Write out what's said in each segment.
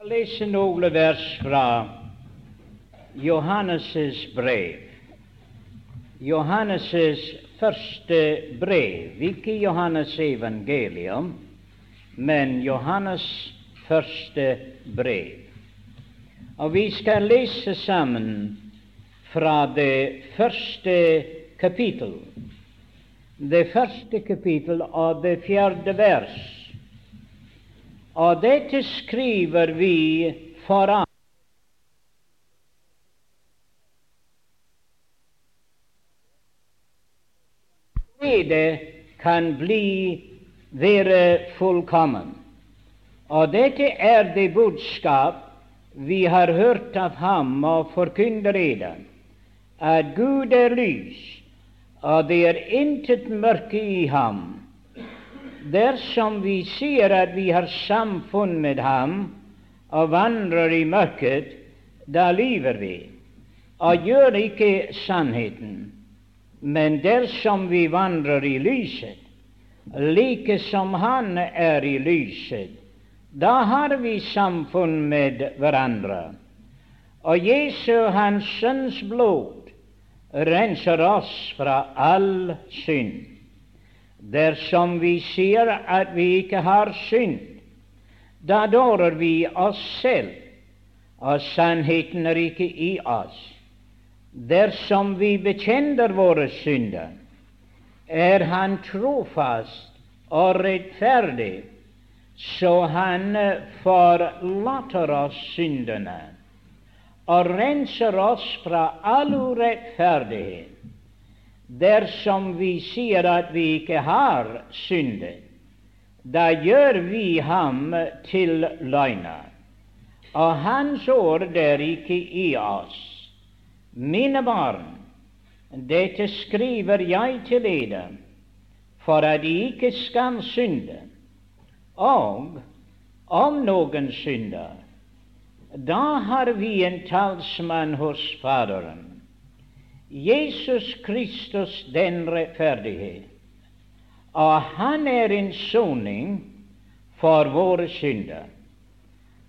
skal lese noen vers fra Johannes' brev. Johannes' første brev, ikke Johannes' evangelium, men Johannes' første brev. Og vi skal lese sammen fra det første kapittel, det første kapittel av det fjerde vers. Og dette skriver vi foran Det kan bli være fullkommen. Og dette er det budskap vi har hørt av ham og forkynner eder, at Gud er lys, og det er intet mørke i ham. Dersom vi sier at vi har samfunn med ham og vandrer i mørket, da lyver vi og gjør ikke sannheten. Men dersom vi vandrer i lyset, like som Han er i lyset, da har vi samfunn med hverandre. Og Jesu, Hans Sønns blod, renser oss fra all synd. Dersom vi sier at vi ikke har synd, da dårer vi oss selv, og sannheten er ikke i oss. Dersom vi bekjenner våre synder, er Han trofast og rettferdig, så Han forlater oss syndene og renser oss fra all urettferdighet. Dersom vi sier at vi ikke har syndet, da gjør vi ham til løgner, og Hans ord er ikke i oss. Mine barn, dette skriver jeg til dere for at de ikke skal synde. Og om noen synder, da har vi en talsmann hos Faderen, Jesus Kristus den rettferdighet, og han er en soning for våre synder,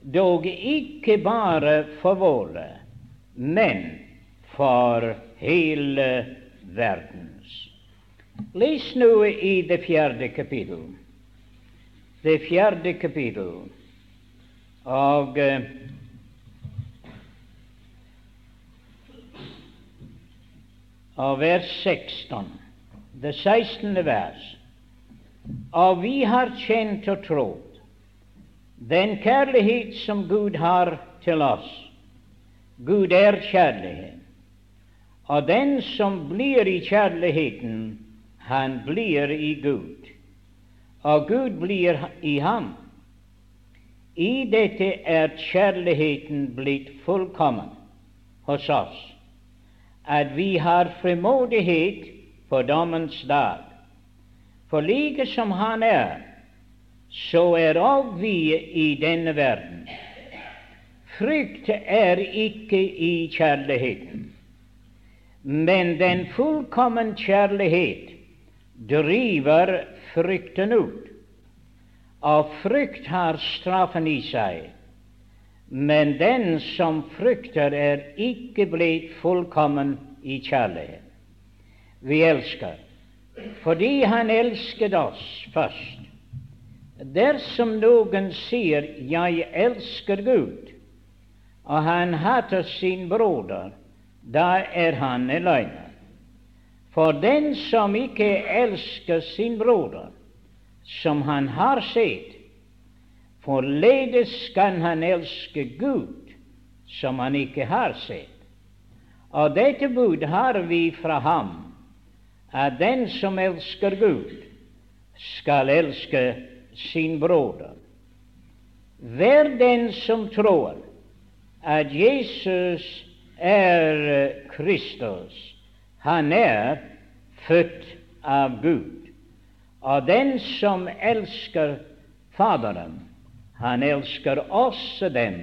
dog ikke bare for våre, men for hele verdens. Les nå i det fjerde kapittel. Det fjerde kapittel og av vers 16, det 16. vers. Og vi har kjent og trodd den kjærlighet som Gud har til oss. Gud er kjærlighet. Og den som blir i kjærligheten, han blir i Gud, og Gud blir i ham. I dette er kjærligheten blitt fullkommen hos oss, at vi har frimodighet for dommens dag. For like som Han er, så er òg vi i denne verden. Frykt er ikke i kjærligheten. Men den fullkommen kjærlighet driver frykten ut. Og frykt har straffen i seg. Men den som frykter, er ikke blitt fullkommen i kjærlighet. Vi elsker fordi Han elsket oss først. Dersom noen sier 'Jeg elsker Gud', og han hater sin broder, da er han en løgner. For den som ikke elsker sin broder, som han har sett, forledes kan han elske Gud, som han ikke har sett. Og dette bud har vi fra ham, at den som elsker Gud, skal elske sin broder. Hver den som tror at Jesus er Kristus. Han er født av Gud. Og den som elsker Faderen, han elsker også dem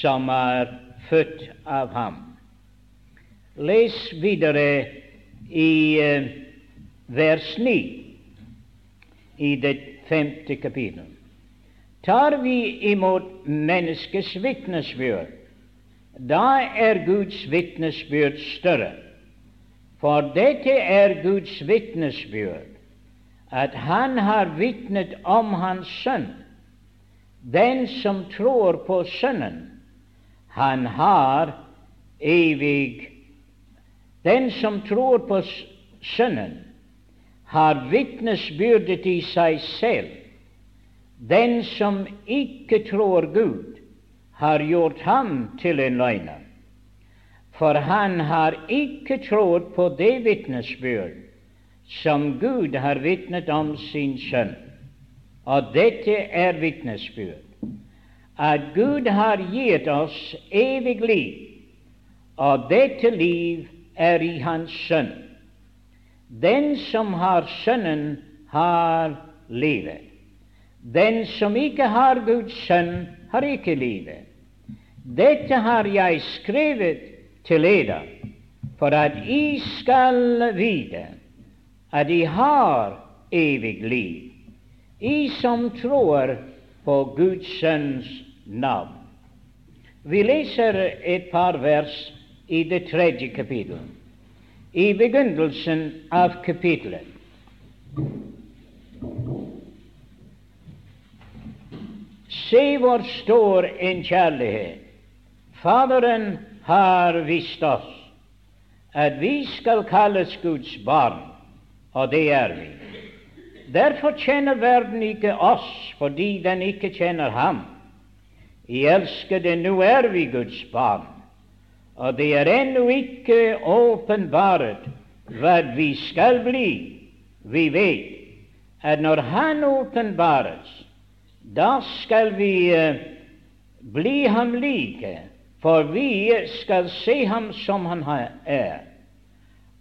som er født av ham. Les videre i uh, vers 9 i det femte kapittelet. Tar vi imot menneskets vitnesbyrd, da er Guds vitnesbyrd større. For dette er Guds vitnesbyrd, at Han har vitnet om Hans Sønn. Den som tror på Sønnen, han har evig Den som tror på Sønnen, har vitnesbyrdet i seg selv. Den som ikke tror Gud, har gjort ham til en løgner. For han har ikke trodd på det vitnesbyrd som Gud har vitnet om sin sønn. Og dette er vitnesbyrd at Gud har gitt oss evig liv, og dette liv er i Hans Sønn. Den som har Sønnen, har livet. Den som ikke har Guds Sønn, har ikke livet. Dette har jeg skrevet til dere, for at I skal vite at I har evig liv, I som tror på Guds Sønns navn. Vi leser et par vers i det tredje kapittelet, i begynnelsen av kapittelet. Se hvor stor en kjærlighet Faderen har vist oss, at vi skal kalles Guds barn, og det er vi. Derfor kjenner verden ikke oss, fordi den ikke kjenner ham. I elskede, nå er vi Guds barn, og det er ennå ikke åpenbart hva vi skal bli. Vi vet at når Han åpenbares, da skal vi uh, bli ham like, for vi skal se ham som han er.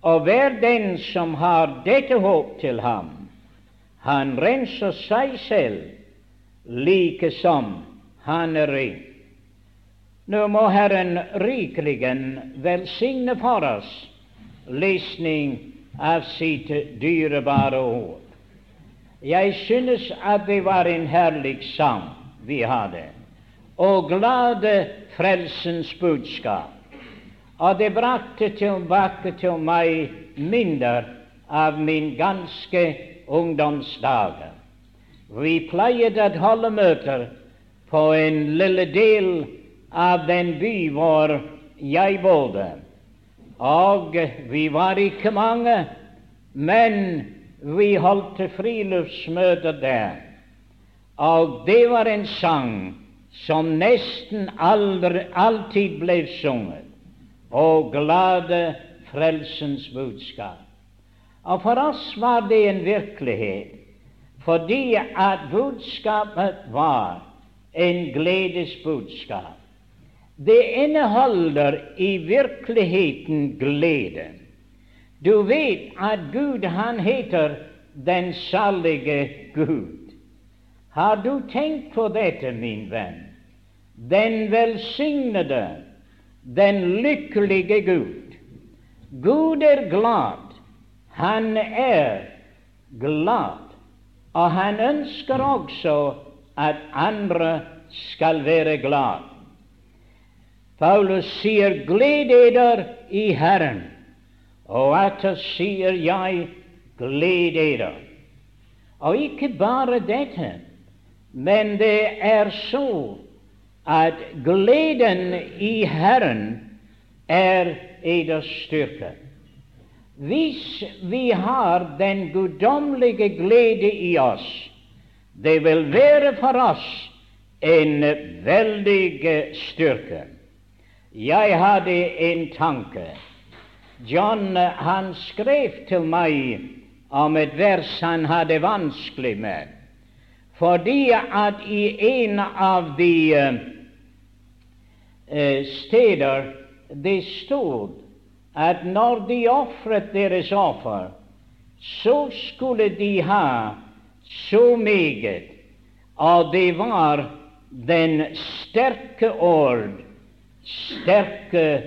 Og hver den som har dette håp til ham, han renser seg selv like som han er ren. Nå må Herren rikelig velsigne for oss lesning av sitt dyrebare ord. Jeg synes at det var en herlig sang vi hadde, og glade frelsens budskap. Og det brakte tilbake til meg minner av min ganske ungdomsdager. Vi pleide å holde møter på en lille del av den by hvor jeg bodde. Og vi var ikke mange, men vi holdt friluftsmøter der. Og det var en sang som nesten aldri, alltid ble sunget. Og glade frelsens budskap. Og for oss var det en virkelighet, fordi at budskapet var en gledesbudskap. Det inneholder i virkeligheten glede. Du vet at Gud, han heter den salige Gud. Har du tenkt på dette, min venn? Den velsignede, den lykkelige Gud. Gud er glad. Han er glad, og han ønsker også at andre skal være glad. Paulus sier 'gled eder i Herren', og atter sier jeg 'gled eder'. Og ikke bare dette, men det er så at gleden i Herren er eders styrke. Hvis vi har den guddommelige glede i oss, det vil være for oss en veldig styrke. Jeg hadde en tanke. John han skrev til meg om et vers han hadde vanskelig med, fordi at i en av de uh, steder det stod at når de ofret deres offer, så skulle de ha så meget, og det var den sterke ord, sterke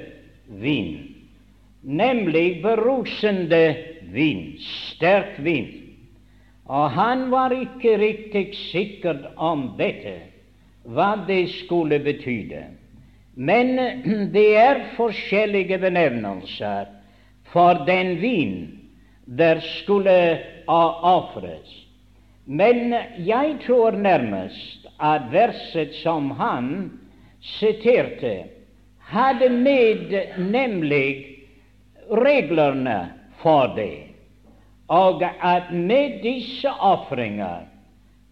vind, nemlig berusende vind, sterk vind. Og han var ikke riktig sikker om dette, hva det skulle betyde. Men det er forskjellige benevnelser for den vin der skulle ofres. Men jeg tror nærmest at verset som han siterte, hadde med nemlig reglene for det, og at med disse ofringer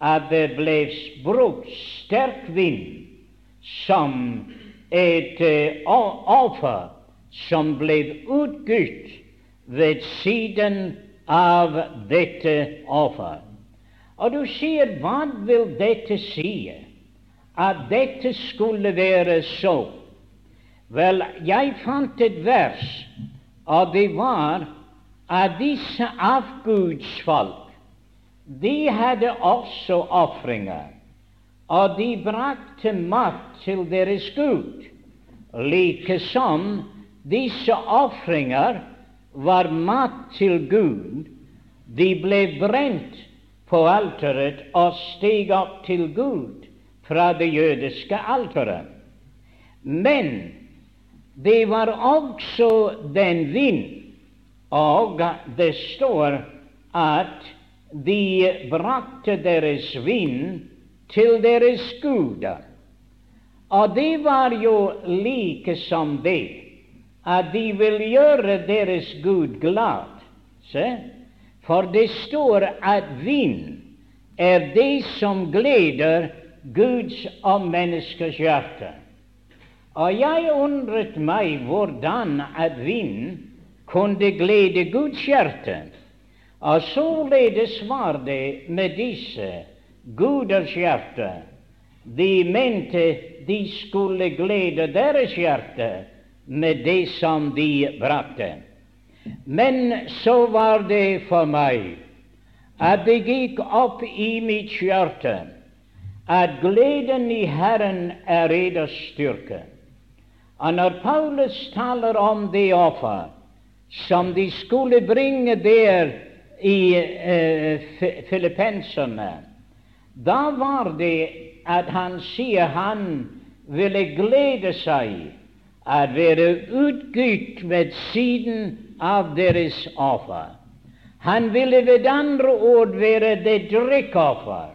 at det ble brukt sterk vind som et uh, offer som ble utgitt ved siden av dette offer. Og du sier, hva vil dette si? At dette skulle være så? Vel, jeg fant et vers, og det var at disse avgudsfolk de hadde også ofringer, og de brakte mat til deres Gud, like som disse ofringer var mat til Gud. De ble brent på alteret og steg opp til Gud fra det jødiske alteret. Men det var også den vind, og det står at de brakte deres vind til deres guder. Og det var jo like som det at de vil gjøre deres Gud glad. Se? For det står at vind er det som gleder Guds og menneskers hjerte. Og jeg undret meg hvordan at vind kunne glede Guds hjerte. Og således var det med disse guders hjerte. De mente de skulle glede deres hjerte med det som de brakte. Men så var det for meg at det gikk opp i mitt hjerte at gleden i Herren er eders styrke. Og når Paulus taler om det offer som de skulle bringe der i uh, Filippenserne, da var det at han sier han ville glede seg at være utgitt ved siden av deres offer. Han ville ved andre ord være det drikkoffer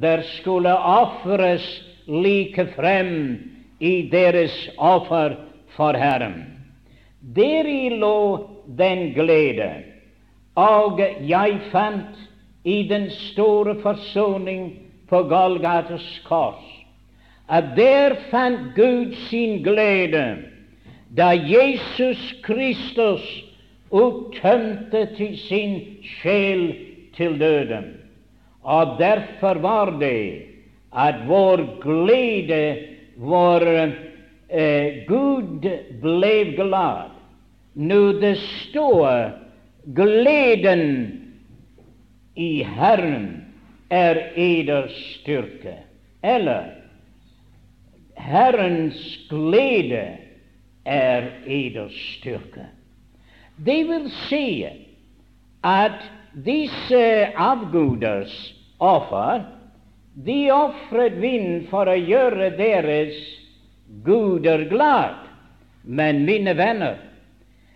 der skulle ofres like frem i deres offer for Herren. Deri lå den glede, og jeg fant i den store forsoning på Golgates kors at der fant Gud sin glede da Jesus Kristus uttømte til sin sjel til døden. Og derfor var det at vår glede, vår eh, Gud ble glad. Nå det står gleden i Herren er eders styrke. Eller Herrens glede er eders styrke. Det vil si at disse avguders offer de ofret vind for å gjøre deres guder glad. Men mine venner,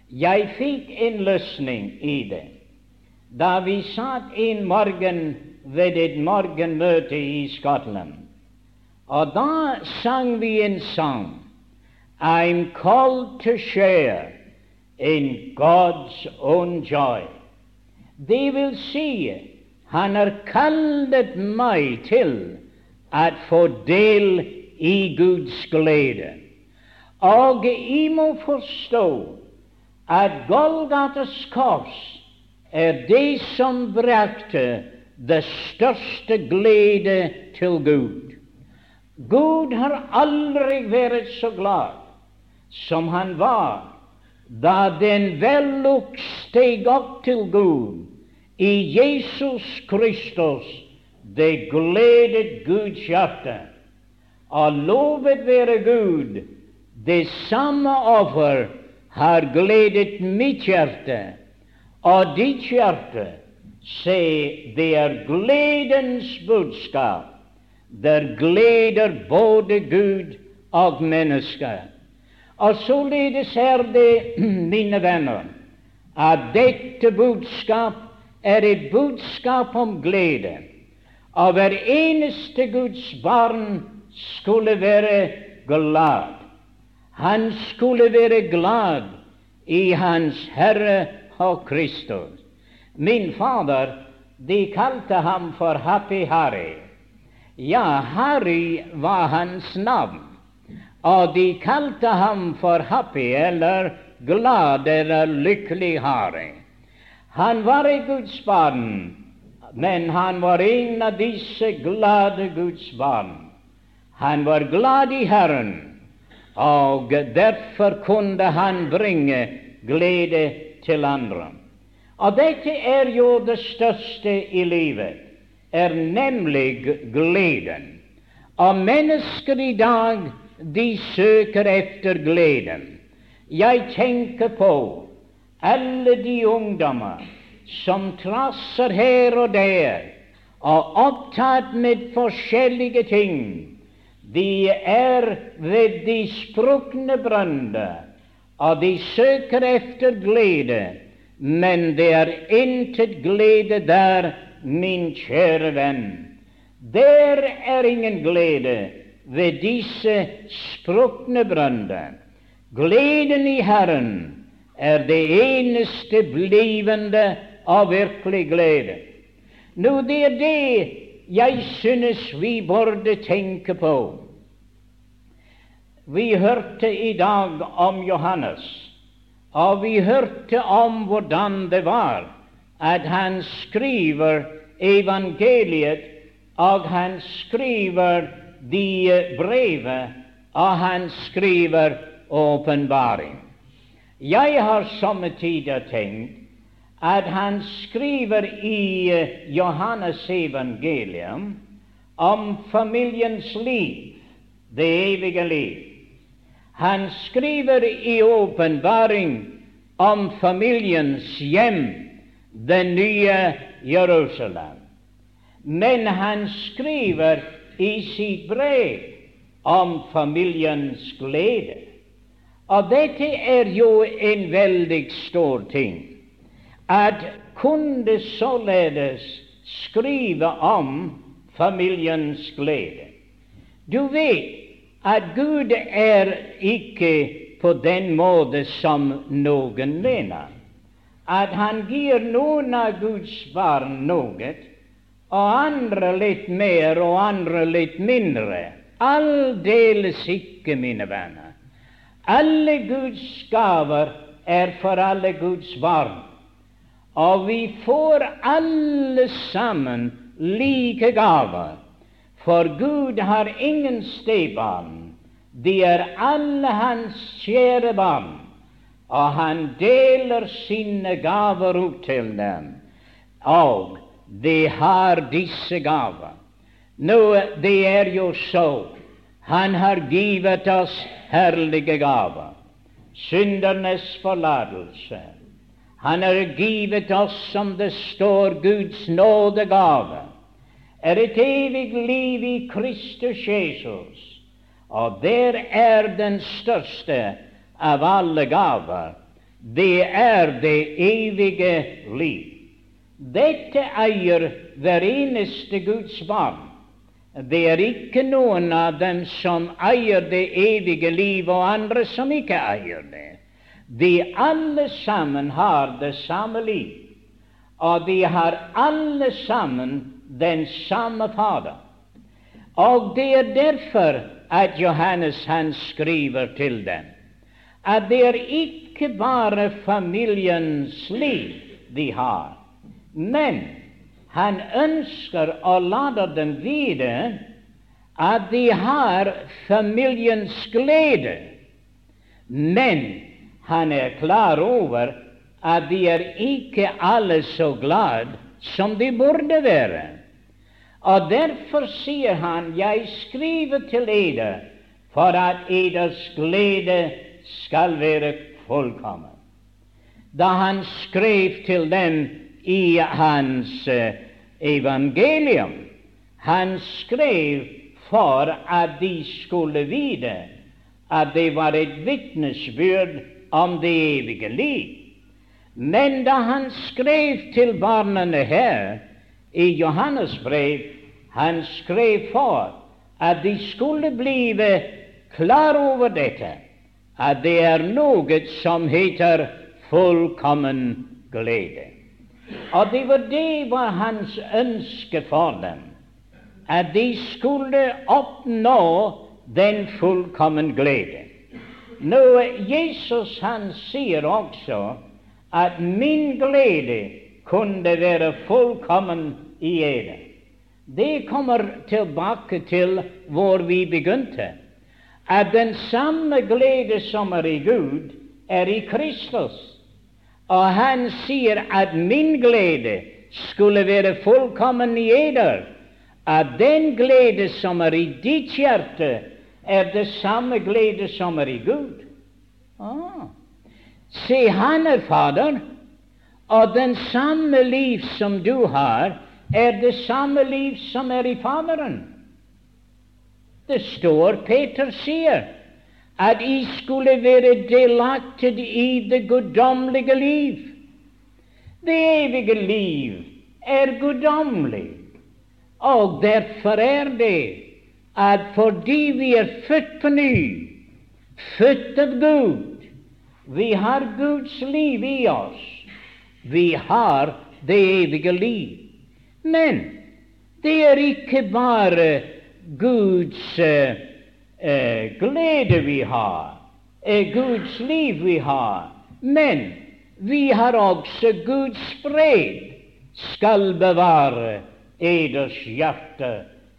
jeg fikk en løsning i det da vi satt en morgen ved et morgenmøte i Skottland. Og da sang vi en sang I'm called to share in God's own joy. Det vil si, han har kallet meg til å få del i Guds glede. Og jeg må forstå at Golgatas kors er det som brakte det største glede til Gud. Gud har aldri vært så glad som han var da den velluk steg opp til Gud i Jesus Kristus, det gledet Guds hjerte. Og lovet være Gud, det samme offer har gledet mitt hjerte og ditt hjerte Se, det er gledens budskap. Der gleder både Gud og mennesker. Og således er det, mine venner, at dette budskap er et budskap om glede. Og hver eneste Guds barn skulle være glad. Han skulle være glad i Hans Herre og Kristus. Min fader, de kalte ham for Happy Harry. Ja, Harry var hans navn, og de kalte ham for Happy, eller glad eller lykkelig Harry. Han var et Guds barn, men han var en av disse glade Guds barn. Han var glad i Herren, og derfor kunne han bringe glede til andre. Og dette er jo det største i livet, er nemlig gleden. Og mennesker i dag, de søker efter gleden. Jeg tenker på alle de ungdommer som trasser her og der og opptatt med forskjellige ting. De er ved de sprukne brønner, og de søker efter glede, men det er intet glede der, min kjære venn. Der er ingen glede ved disse sprukne brønner. Gleden i Herren er det eneste blivende av virkelig glede. Nå, det er det jeg synes vi burde tenke på. Vi hørte i dag om Johannes, og vi hørte om hvordan det var at han skriver evangeliet, og han skriver de brevet, og han skriver åpenbaring. Jeg har somme tider tenkt at han skriver i Johannes evangelium om familiens liv, det evige liv. Han skriver i åpenbaring om familiens hjem, det nye Jerusalem. Men han skriver i sitt brev om familiens glede. Og dette er jo en veldig stor ting at kunne således skrive om familiens glede. Du vet at Gud er ikke på den måte som noen mener, at han gir noen av Guds barn noe, og andre litt mer og andre litt mindre. Aldeles ikke, mine venner. Alle Guds gaver er for alle Guds barn. Og vi får alle sammen like gaver, for Gud har ingen stebarn. De er alle hans kjære barn, og han deler sine gaver ut til dem. Og de har disse gaver. Nå, det er jo så. Han har givet oss herlige gaver. Syndernes forlatelse han har givet oss, som det står, Guds nådegave, er et evig liv i Kristus Jesus, og der er den største av alle gaver. Det er det evige liv. Dette eier hver eneste Guds barn. Det er ikke noen av dem som eier det evige liv, og andre som ikke eier det. De alle sammen har det samme liv, og de har alle sammen den samme Fader. Og det er derfor at Johannes han skriver til dem at det er ikke bare familiens liv de har, men han ønsker å lade dem vite at de har familiens glede. Men han er klar over at de er ikke alle så glad som de burde være. Og derfor sier han, jeg skriver til eder for at eders glede skal være fullkommen. Da han skrev til dem i hans eh, evangelium. Han skrev for at de skulle vite at det var et vitnesbyrd om det evige liv. Men da han skrev til barna her i Johannes brev, han skrev for at de skulle blive klar over dette, at det er noe som heter fullkommen glede. Og det var det var hans ønske for dem, at de skulle oppnå den fullkommen glede. Nå, Jesus han sier også at min glede kunne være fullkommen i ede. Det kommer tilbake til hvor vi begynte, at den samme glede som er i Gud, er i Kristus. Og han sier at min glede skulle være fullkommen i eder, at den glede som er i ditt hjerte, er det samme glede som er i Gud. Ah. Se, han er Fader, og den samme liv som du har, er det samme liv som er i Faderen. Det står Peter sier at I skulle være delaktige i det guddommelige liv. Det evige liv er guddommelig, og derfor er det at fordi vi er født på ny, født av Gud, vi har Guds liv i oss, vi har det evige liv. Men det er ikke bare Guds eh, eh, glede vi har, eh, Guds liv vi har, men vi har også Guds fred skal bevare eders hjerte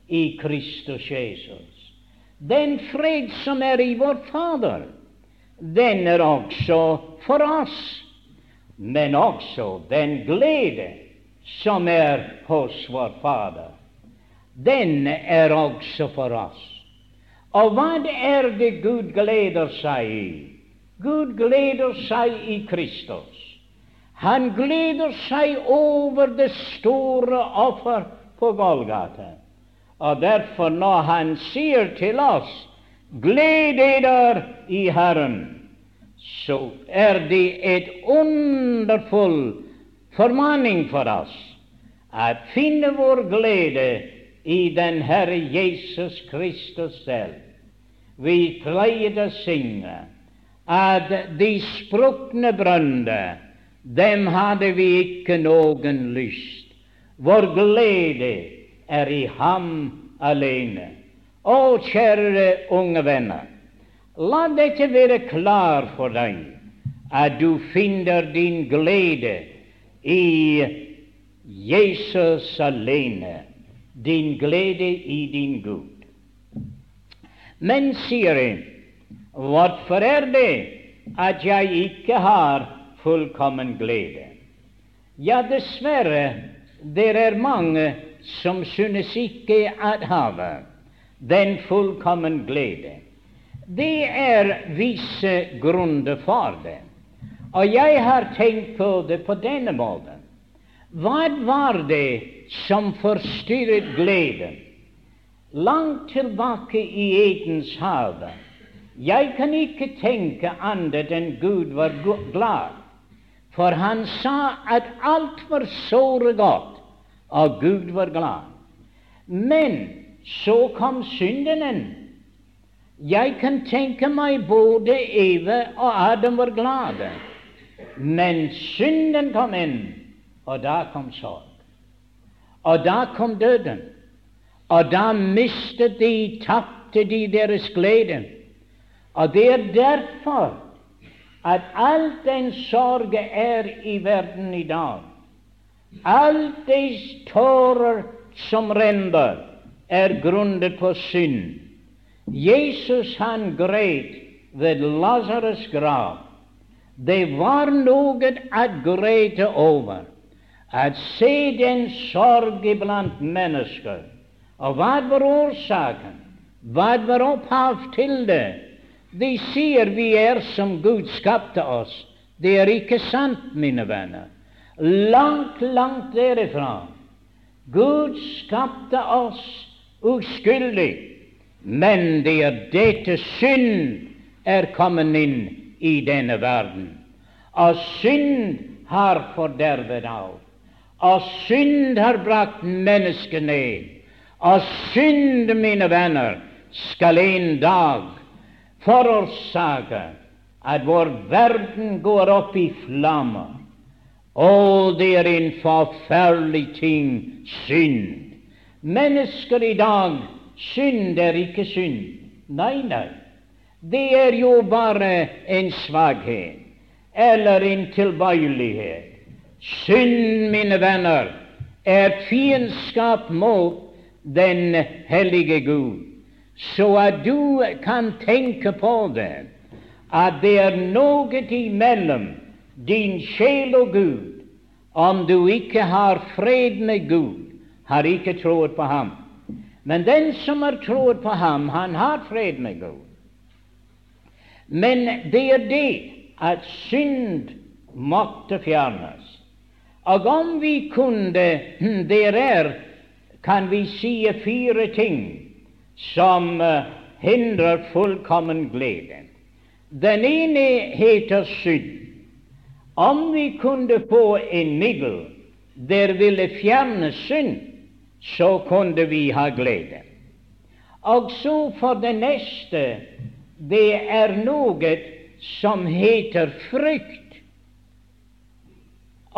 i Kristus Jesus. Den fred som er i vår Fader, den er også for oss, men også den glede som er hos vår Fader, den er også for oss. Og hva er det Gud gleder seg i? Gud gleder seg i Kristus. Han gleder seg over det store offer på Golgata. Og derfor, når han sier til oss 'Gled dere i Herren', så er det et underfull formaning for oss at finne vår glede i den Herre Jesus Kristus selv. Vi pleide å synge at de sprukne brønner, dem hadde vi ikke noen lyst. Vår glede er i Ham alene. Å, kjære unge venner, la dette være klar for deg, at du finner din glede i Jesus alene, din glede i din Gud. Men, sier jeg, hvorfor er det at jeg ikke har fullkommen glede? Ja, dessverre, det er mange som synes ikke at have den fullkommen glede. Det er visse grunner for det. Og jeg har tenkt på det på denne måten. Hva var det som forstyrret gleden? Langt tilbake i Edens hage. Jeg kan ikke tenke annet enn Gud var glad, for han sa at alt var såre godt, og Gud var glad. Men så kom syndenen. Jeg kan tenke meg både Eve og Adam var glade. Men synden kom inn, og da kom sorg. Og da kom døden. Og da mistet de, tapte de deres glede. Og det er derfor at all den sorg er i verden i dag, alt de tårer som renner, er grunnet på synd. Jesus han greit ved Lasarus' grav. Det var noe å grete over, at se den sorg iblant mennesker. Og hva var årsaken? Hva var opphav til det? De sier vi er som Gud skapte oss. Det er ikke sant, mine venner. Langt, langt derifra. Gud skapte oss uskyldig, men det er dette synd er kommet inn i denne verden. Og synd har fordervet alt. Og synd har brakt mennesket ned. Og synd, mine venner, skal en dag forårsake at vår verden går opp i flammer. Å, det er en forferdelig ting, synd. Mennesker i dag synd er ikke synd. Nei, nei. Det er jo bare en svakhet eller en tilbøyelighet. Synd, mine venner, er fiendskap mot den hellige Gud. Så at du kan tenke på det, at det er noe imellom din sjel og Gud. Om du ikke har fred med Gud, har ikke troet på ham. Men den som har troet på ham, han har fred med Gud. Men det er det at synd måtte fjernes. Og om vi kunne Der er, kan vi si, fire ting som uh, hindrer fullkommen glede. Den ene heter synd. Om vi kunne få en middel der ville fjerne synd, så kunne vi ha glede. Og så for det neste det er noe som heter frykt.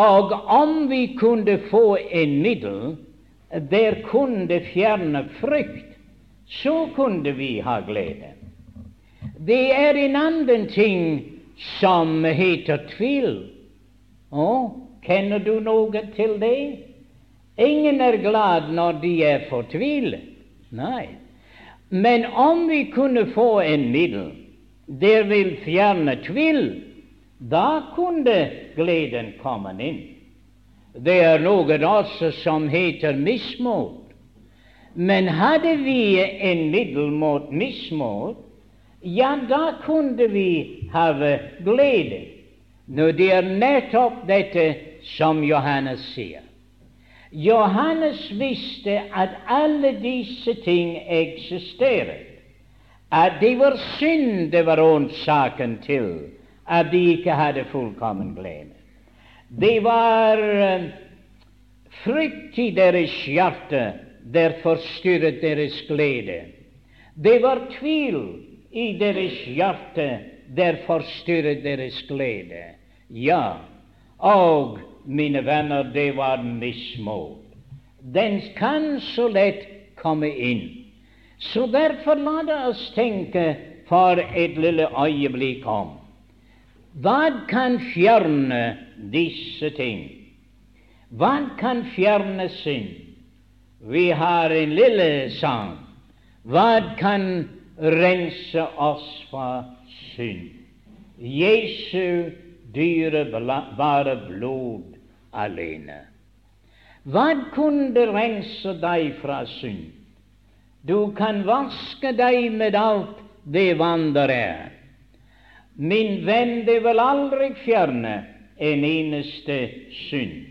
Og om vi kunne få en middel der kunne fjerne frykt, så kunne vi ha glede. Det er en annen ting som heter tvil. Å, kjenner du noe til det? Ingen er glad når de er fortvilet. Nei. Men om vi kunne få en middel der vil fjerne tvil, da kunne gleden komme inn. Det er noe også som heter mismot. Men hadde vi en middel mot mismot, ja, da kunne vi ha glede. Nå, det er nettopp dette som Johannes sier. Johannes visste at alle disse ting eksisteret. At det var synd det var årsaken til at de ikke hadde fullkommen glede. Det var uh, frykt i deres hjerte der forstyrret deres glede. Det var tvil i deres hjerte der forstyrret deres glede. Ja, og mine venner, det var mismot. Den kan så lett komme inn. Så derfor la oss tenke for et lille øyeblikk om hva kan fjerne disse ting? Hva kan fjerne synd? Vi har en lille sang. Hva kan rense oss fra synd? Jesu dyrebare blod alene. Hva kunne rense deg fra synd? Du kan vaske deg med alt det vann er. Min venn, det vil aldri fjerne en eneste synd.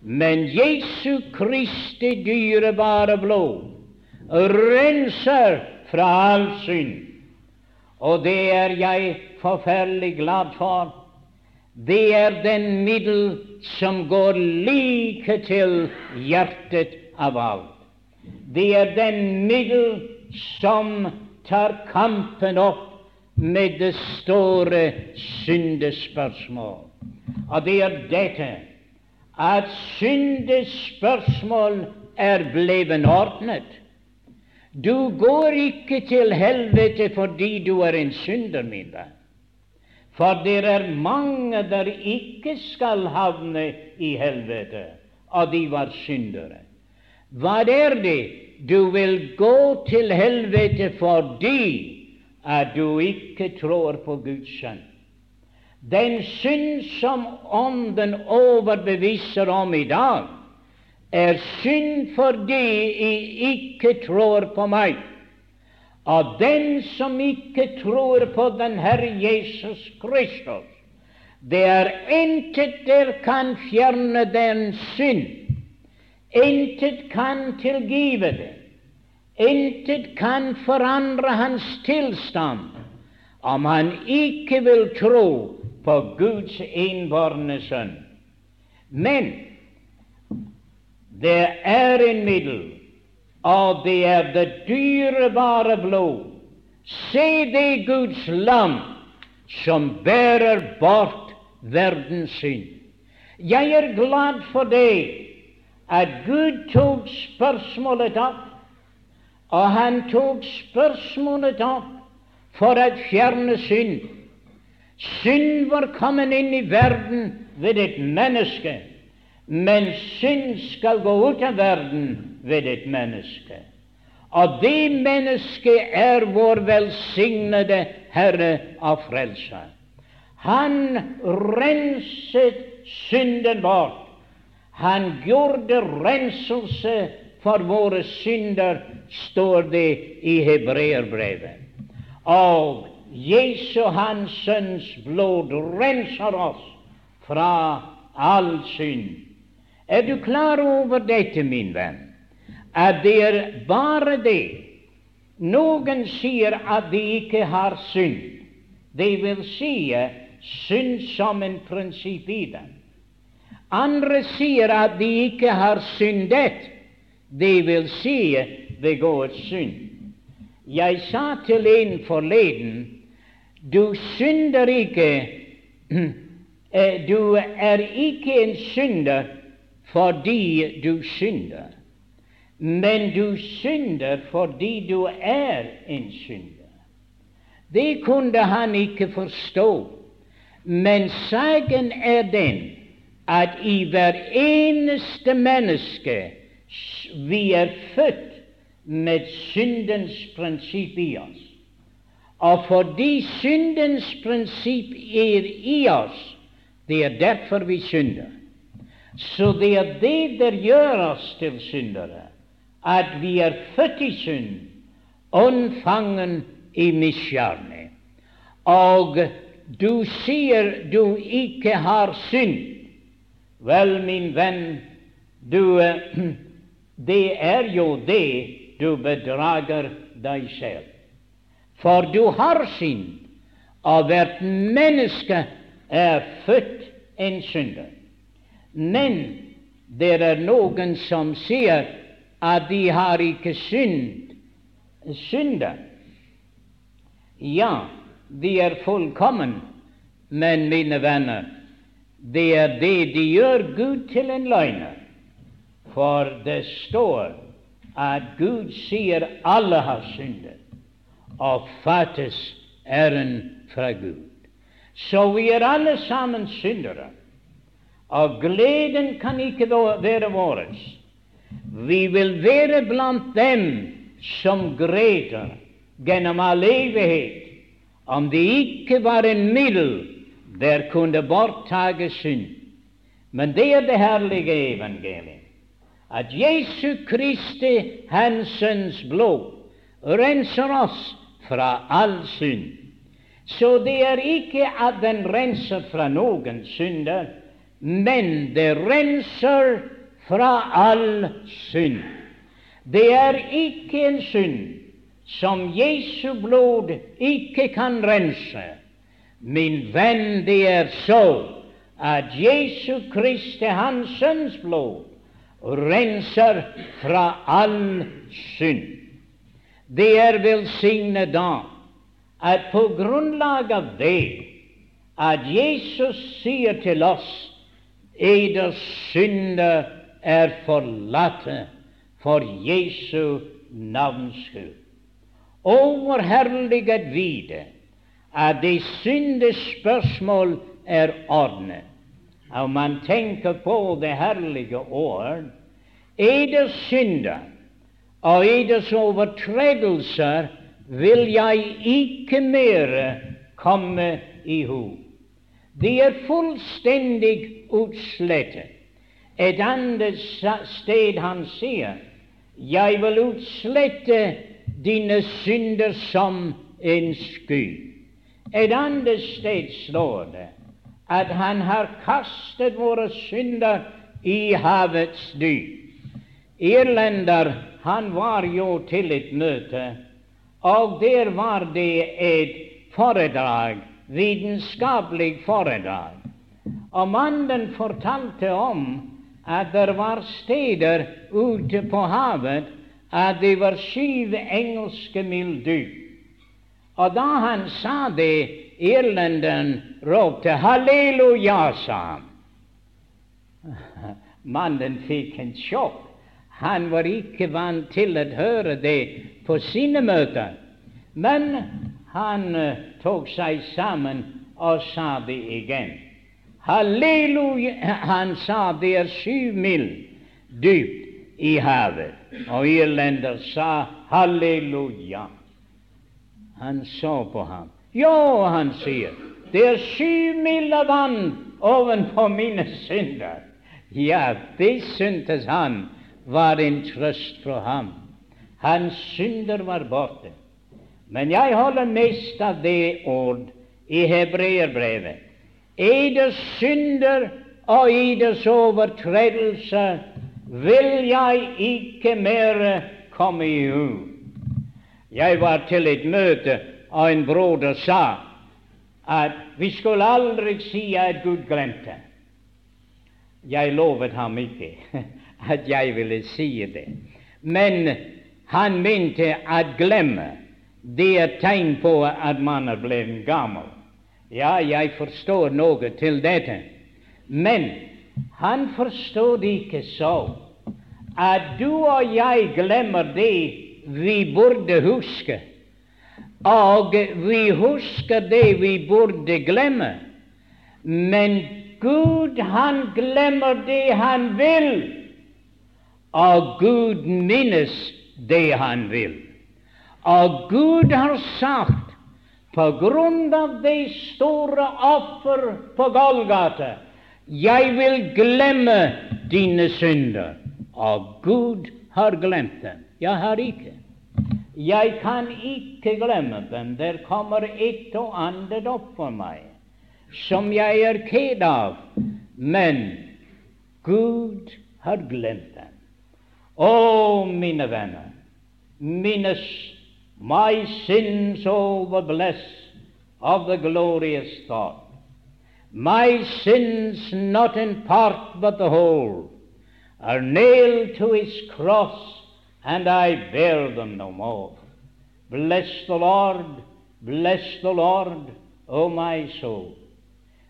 Men Jesu Kristi dyrebare blod renser fra all synd. Og det er jeg forferdelig glad for det er den middel som går like til hjertet av alt. Det er den middel som tar kampen opp med det store syndespørsmål. Og det er dette at syndespørsmål er blevet ordnet. Du går ikke til helvete fordi du er en synder, min venn. For det er mange der ikke skal havne i helvete, og de var syndere. Hva er det? Du vil gå til helvete fordi at du ikke tror på Guds sønn. Den synd som Ånden overbeviser om i dag, er synd fordi de ikke tror på meg. Og den som ikke tror på den Herre Jesus Kristus, Det er intet der kan fjerne den synd. Intet kan tilgive det. Intet kan forandre hans tilstand om han ikke vil tro på Guds innbårne Sønn. Men det er en middel, og det er det dyrebare blod. Se det Guds lam som bærer bort verdens synd. Jeg er glad for det at Gud tok spørsmålet opp, og han tok spørsmålet opp for å fjerne synd. Synd var kommet inn i verden ved et menneske, men synd skal gå ut av verden ved et menneske. Og det mennesket er vår velsignede Herre av Frelser. Han renset synden vår. Han gjorde renselse for våre synder, står det i hebreerbrevet. Og Jesu, Hans Sønns blod, renser oss fra all synd. Er du klar over dette, min venn? At det er bare det Noen sier at de ikke har synd. Det vil si synd som en prinsipp i dem. Andre sier at de ikke har syndet. Det vil si begået synd. Jeg sa til en forleden du synder ikke eh, Du er ikke en synder fordi du synder, men du synder fordi du er en synder. Det kunne han ikke forstå, men saken er den at i hver eneste menneske vi er født med syndens prinsipp i oss. Og fordi syndens prinsipp er i oss, det er derfor vi synder. Så det er det der gjør oss til syndere, at vi er født i synd, unnfangen i misgjerne. Og du sier du ikke har synd. Vel, min venn, du, det er jo det du bedrager deg selv. For du har synd, og hvert menneske er født en synder. Men det er noen som sier at de har ikke synd, synder. Ja, de er fullkommen, men mine venner, det er det de gjør Gud til en løgner. For det står at Gud sier alle har syndet og fattes æren fra Gud. Så vi er alle sammen syndere, og gleden kan ikke være vår. Vi vil være blant dem som gråter gjennom all evighet, om det ikke var en middel der kunne borttage synd. Men det er det herlige evangeliet at Jesu Kristi, Hans Sønns blod, renser oss fra all synd. Så det er ikke at den renser fra noen synder, men det renser fra all synd. Det er ikke en synd som Jesu blod ikke kan rense. Min venn, det er så at Jesu Kristi, Hans Sønns blod, renser fra all synd. Det er velsignet da at på grunnlag av det at Jesus sier til oss eders synder er forlatte for Jesu navns skyld. Og hvor herlig å vite at det syndespørsmål er ordnet. Og man tenker på det herlige ord, eders synder og eders overtredelser vil jeg ikke mer komme i hu. De er fullstendig utslettet. Et annet sted han sier, jeg vil utslette dine synder som en sky. Et annet sted slår det, at han har kastet våre synder i havets dyp. Irlander, han var jo til et møte, og der var det et foredrag, vitenskapelig foredrag. Og mannen fortalte om at det var steder ute på havet at det var syv engelske mil dyp. Og da han sa det, irlenderen ropte 'halleluja', sa han. Mannen fikk en sjokk. Han var ikke vant til å høre det på sine møter. Men han uh, tok seg sammen og sa det igjen. Halleluja! Han sa det er syv mil dypt i havet. Og irlender sa halleluja. Han så på ham. Jo, han sier, det er syv mil av vann ovenfor mine synder. Ja, det syntes han var en trøst for ham. Hans synder var borte. Men jeg holder mest av det ord i hebreerbrevet. Eders synder og eders overtredelse vil jeg ikke mer komme i hu. Jeg var til et møte, og en broder sa at vi skulle aldri si at Gud glemte. Jeg lovet ham ikke at jeg ville si det. Men han mente at glemme det er tegn på at man er blitt gammel. Ja, jeg forstår noe til dette. Men han forstod ikke så at du og jeg glemmer det vi burde huske, og vi husker det vi burde glemme. Men Gud, han glemmer det han vil, og Gud minnes det han vil. Og Gud har sagt på grunn av det store offer på Golgata jeg vil glemme dine synder. Og Gud har glemt dem. Jeg har ikke. Jeg kan ikke glemme dem. Der kommer et og annet opp for meg som jeg er ked av, men Gud har glemt dem. Å, mine venner, minnes my sins over bless of the glorious thought. My sins, not in part but the whole, are nailed to his cross, and I bear them no more. Bless the Lord, bless the Lord, O my soul.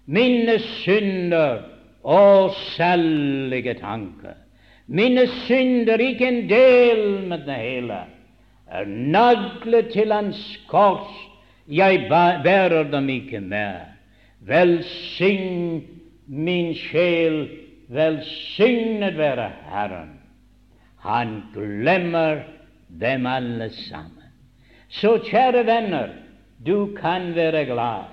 Mine synder, å salige tanker. Mine synder, ikke en del med det hele, er naglet til hans kors. Jeg bærer dem ikke mer. Velsign min sjel, velsignet være Herren. Han glemmer dem alle sammen. Så kjære venner, du kan være glad,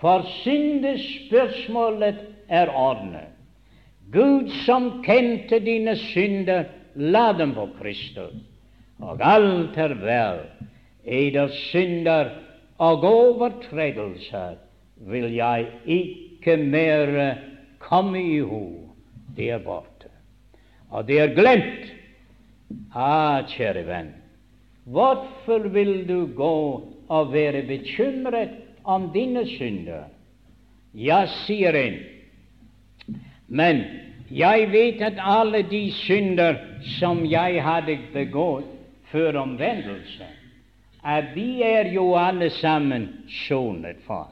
for syndespørsmålet er ordnet. Gud som kjente dine synder, la dem på Kristus, og alt er vel. Eders synder og overtredelser vil jeg ikke mer komme i hu. Det er borte. Og det er glemt. Ah, kjære venn, hvorfor vil du gå og være bekymret om dine synder? Jeg sier en, men jeg vet at alle de synder som jeg hadde begått før omvendelse, at vi er jo alle sammen sonet for.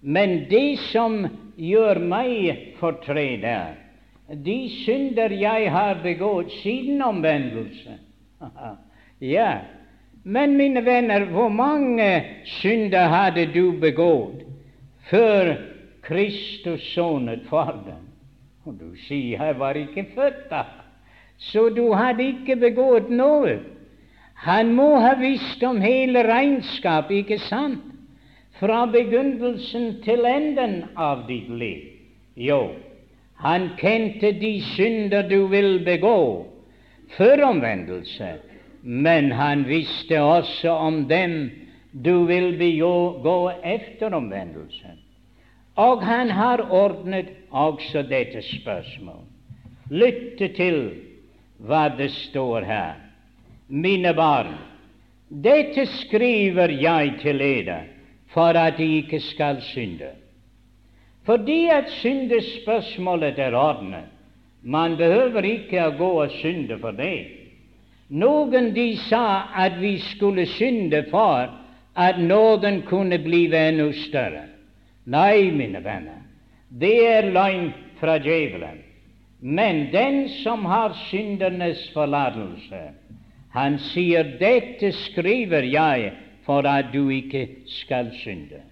Men det som gjør meg fortred, er de synder jeg har begått siden omvendelse. ja, men mine venner, hvor mange synder hadde du begått før Kristus sonet for dem? Og du sier 'jeg var ikke født da', så du hadde ikke begått noe. Han må ha visst om hele regnskapet, ikke sant? Fra begynnelsen til enden av ditt liv. Jo, han kjente de synder du vil begå før omvendelse, men han visste også om dem du vil begå etter omvendelse. Og han har ordnet også dette spørsmål. Lytte til hva det står her. Mine barn, dette skriver jeg til dere for at de ikke skal synde. Fordi at syndespørsmålet er ordnet. Man behøver ikke å gå og synde for det. Noen de sa at vi skulle synde for at nåden kunne bli enda større. Nei, mine venner, det er løgn fra djevelen. Men den som har syndernes forlatelse, han sier, 'Dette skriver jeg for at du ikke skal synde'.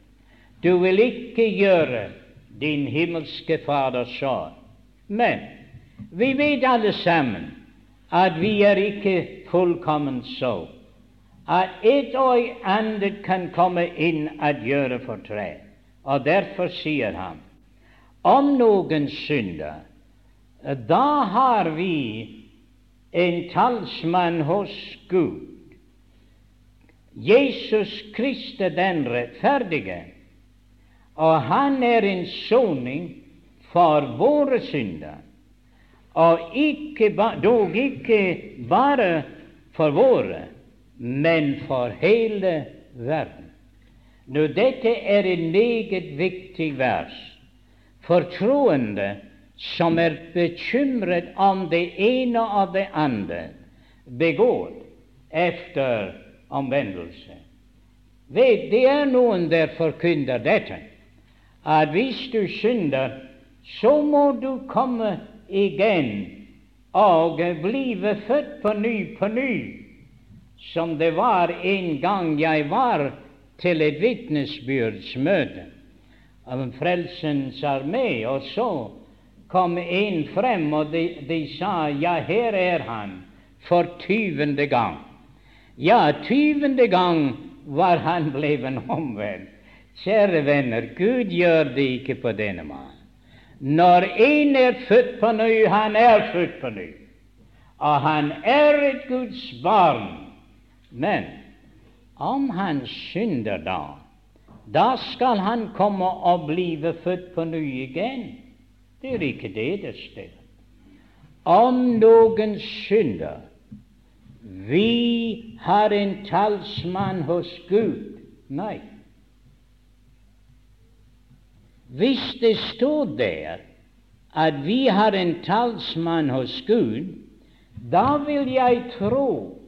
Du vil ikke gjøre din himmelske Faders sår. Men vi vet alle sammen at vi er ikke fullkommen så at et og annet kan komme inn og gjøre fortred. Og derfor sier han om noen synder, da har vi en talsmann hos Gud, Jesus Kristus den rettferdige, og han er en soning for våre synder, og ikke dog ikke bare for våre, men for hele verden. Nå, dette er en meget viktig vers for troende som er bekymret om det ene og det andre begår efter omvendelse. Vet, det er noen der forkynner dette at hvis du synder, så må du komme igjen og blive født på ny på ny, som det var en gang jeg var til et vitnesbyrdsmøte en Frelsens armé, og så kom en frem, og de, de sa ja, her er han for tyvende gang. Ja, tyvende gang var han bleven omvendt. Kjære venner, Gud gjør det ikke på denne mannen. Når en er født på ny, han er født på ny, og han er et Guds barn. Men om han synder da, da skal han komme og blive født på ny igjen. Det er ikke det det står. Om noen synder Vi har en talsmann hos Gud. Nei. Hvis det står der at vi har en talsmann hos Gud, da vil jeg tro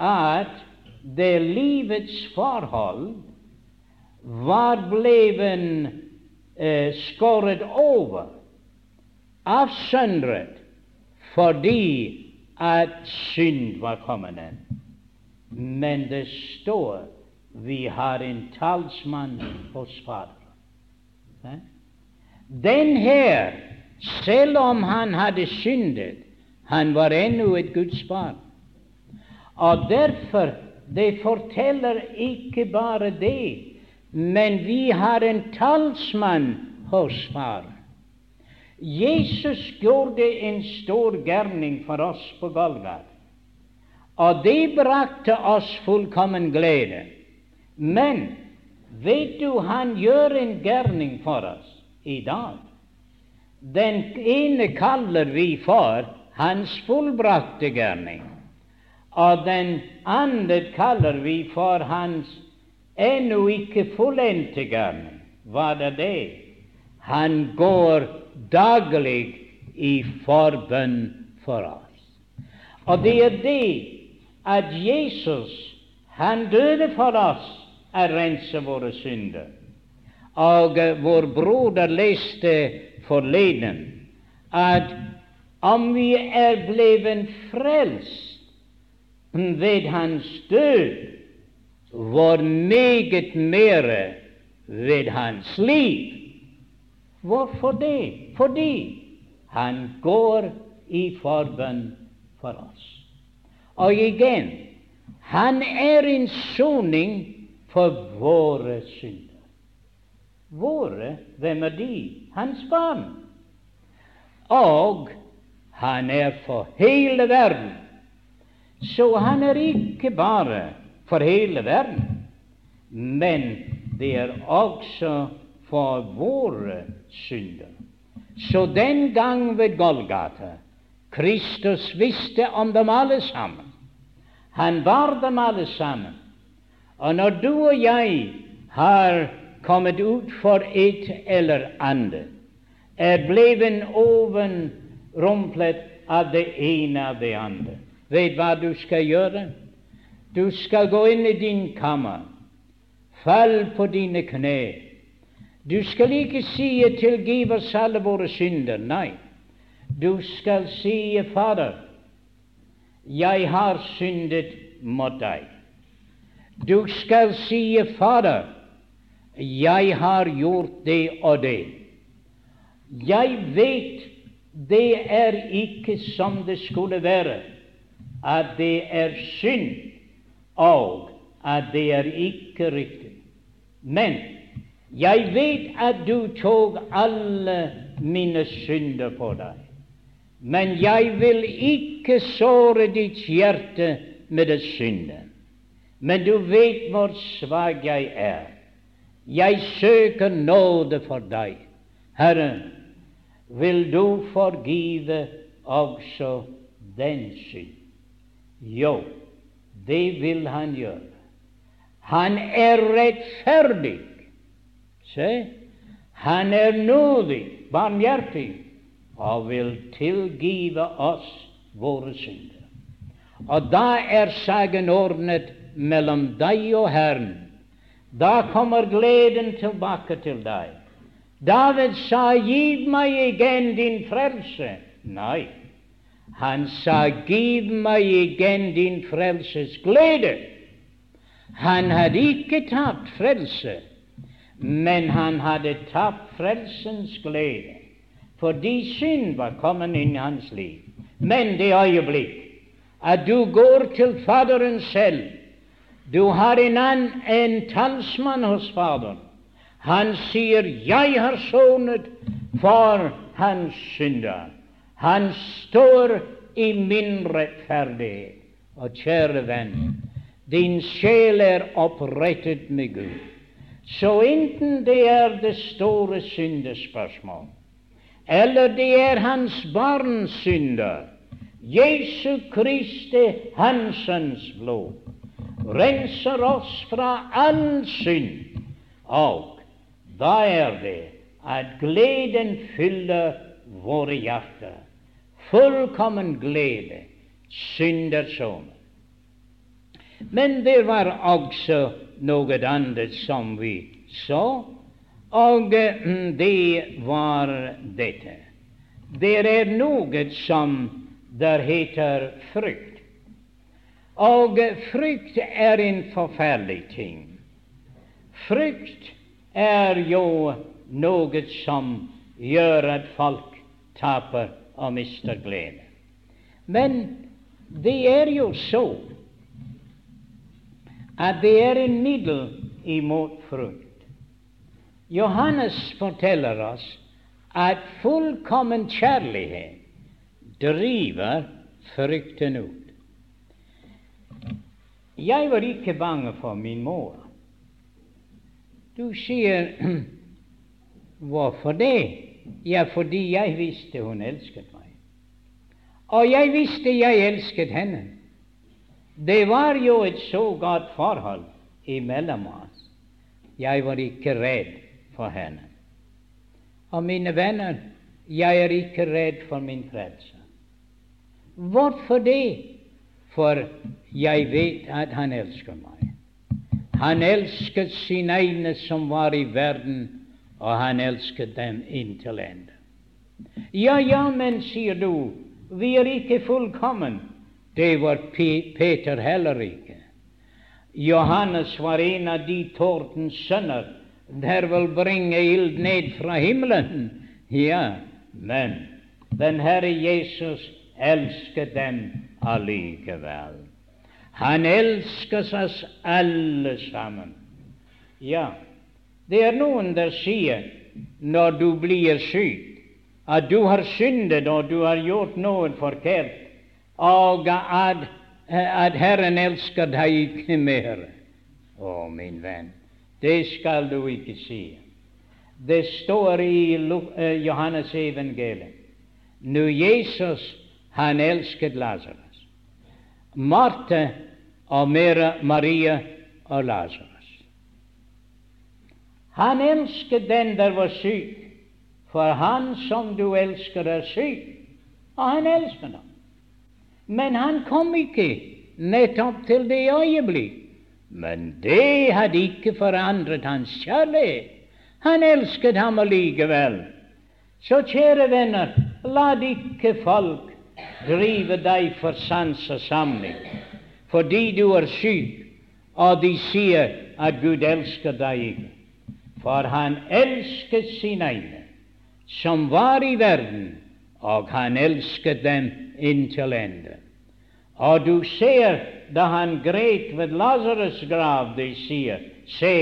at det livets forhold var blevet eh, skåret over, avsøndret, fordi at synd var kommende. Men det står vi har en talsmann hos Faderen. Den her, selv om han hadde syndet, han var ennå et Guds barn. Og derfor det forteller ikke bare det, men vi har en talsmann hos Far. Jesus gjorde en stor gjerning for oss på Golgat, og det brakte oss fullkommen glede. Men Vet du, han gjør en gærning for oss i dag. Den ene kaller vi for hans fullbrakte gærning, og den andre kaller vi for hans ennå ikke fullendte gærning. Hva er det? Han går daglig i forbønn for oss. Og det er det at Jesus, han døde for oss er rense våre synder. Og uh, vår broder leste forleden at om vi er blevet frelst ved hans død, hvor meget mere ved hans liv. Hvorfor det? Fordi han går i forbønn for oss. Og igjen, han er en soning for våre synder. Våre, hvem er de? Hans barn. Og han er for hele verden. Så han er ikke bare for hele verden, men det er også for våre synder. Så den gang ved Golgata Kristus visste om dem alle sammen. Han var dem alle sammen. Og når du og jeg har kommet ut for et eller annet, er blevet overrumplet av det ene av det andre, vet hva du skal gjøre? Du skal gå inn i din kammer, fall på dine kne. Du skal ikke si 'tilgiv oss alle våre synder'. Nei, du skal si 'Fader, jeg har syndet mot deg'. Du skal si 'Fader, jeg har gjort det og det'. Jeg vet det er ikke som det skulle være, at det er synd og at det er ikke riktig. Men jeg vet at du tok alle mine synder på deg. Men jeg vil ikke såre ditt hjerte med det synden. Men du vet hvor svak jeg er. Jeg søker nåde for deg. Herre, vil du forgive også den synd? Jo, det vil han gjøre. Han er rettferdig. Se, han er nådig, barmhjertig, og vil tilgive oss våre synder. Og da er saken ordnet mellom deg og Herren. Da kommer gleden tilbake til deg. David sa, 'Giv meg igjen din frelse'. Nei, han sa, 'Giv meg igjen din frelses glede'. Han hadde ikke tapt frelse, men han hadde tapt frelsens glede, fordi synd var kommet inn i hans liv. Men det øyeblikk at du går til Faderen selv, du har en, annen, en talsmann hos Faderen. Han sier 'Jeg har sonet for hans synder'. Han står i min rettferdighet. Og kjære venn, din sjel er opprettet med Gud. Så enten det er det store syndespørsmål, eller det er hans barns synder, Jesu Kristi Hansens blod renser oss fra all synd, og da er det at gleden fyller våre hjerter fullkommen glede, syndersone. Men det var også noe annet som vi så, og mm, det var dette. Det er noe som der heter frykt. Og frykt er en forferdelig ting. Frykt er jo noe som gjør at folk taper og mister glede. Men det er jo så at det er en middel imot frukt. Johannes forteller oss at fullkommen kjærlighet driver frykten ut. Jeg var ikke bange for min mor. Du sier hvorfor det? Ja, fordi jeg visste hun elsket meg. Og jeg visste jeg elsket henne. Det var jo et så godt forhold imellom oss. Jeg var ikke redd for henne. Og mine venner, jeg er ikke redd for min frelse. Hvorfor det? For jeg vet at han elsker meg. Han elsket sine egne som var i verden, og han elsket dem inntil ende. Ja, ja, men, sier du, vi er ikke fullkommen. Det var Peter heller ikke. Johannes var en av de tårdens sønner der vil bringe ild ned fra himmelen. Ja, men den Herre Jesus elsker dem allikevel. Han elsker oss alle sammen. Ja, det er noen der sier når du blir syk, at du har syndet og du har gjort noe forkert, og at, at Herren elsker deg ikke mer. Å, min venn, det skal du ikke si. Det står i uh, Johannes evangelium når Jesus han elsket Lasarus. Marte og Maria og Lasarus. Han elsket den der var syk, for han som du elsker, er syk, og han elsker ham. Men han kom ikke nettopp til det øyeblikk. Men det hadde ikke forandret hans kjærlighet. Han elsket ham allikevel. Så kjære venner, la ikke folk drive deg for sans og samling fordi du er syk, og de sier at Gud elsker deg ikke. For han elsket sine egne som var i verden, og han elsket dem inntil ende. Og du ser da han gret ved Lasarus' grav, de sier, se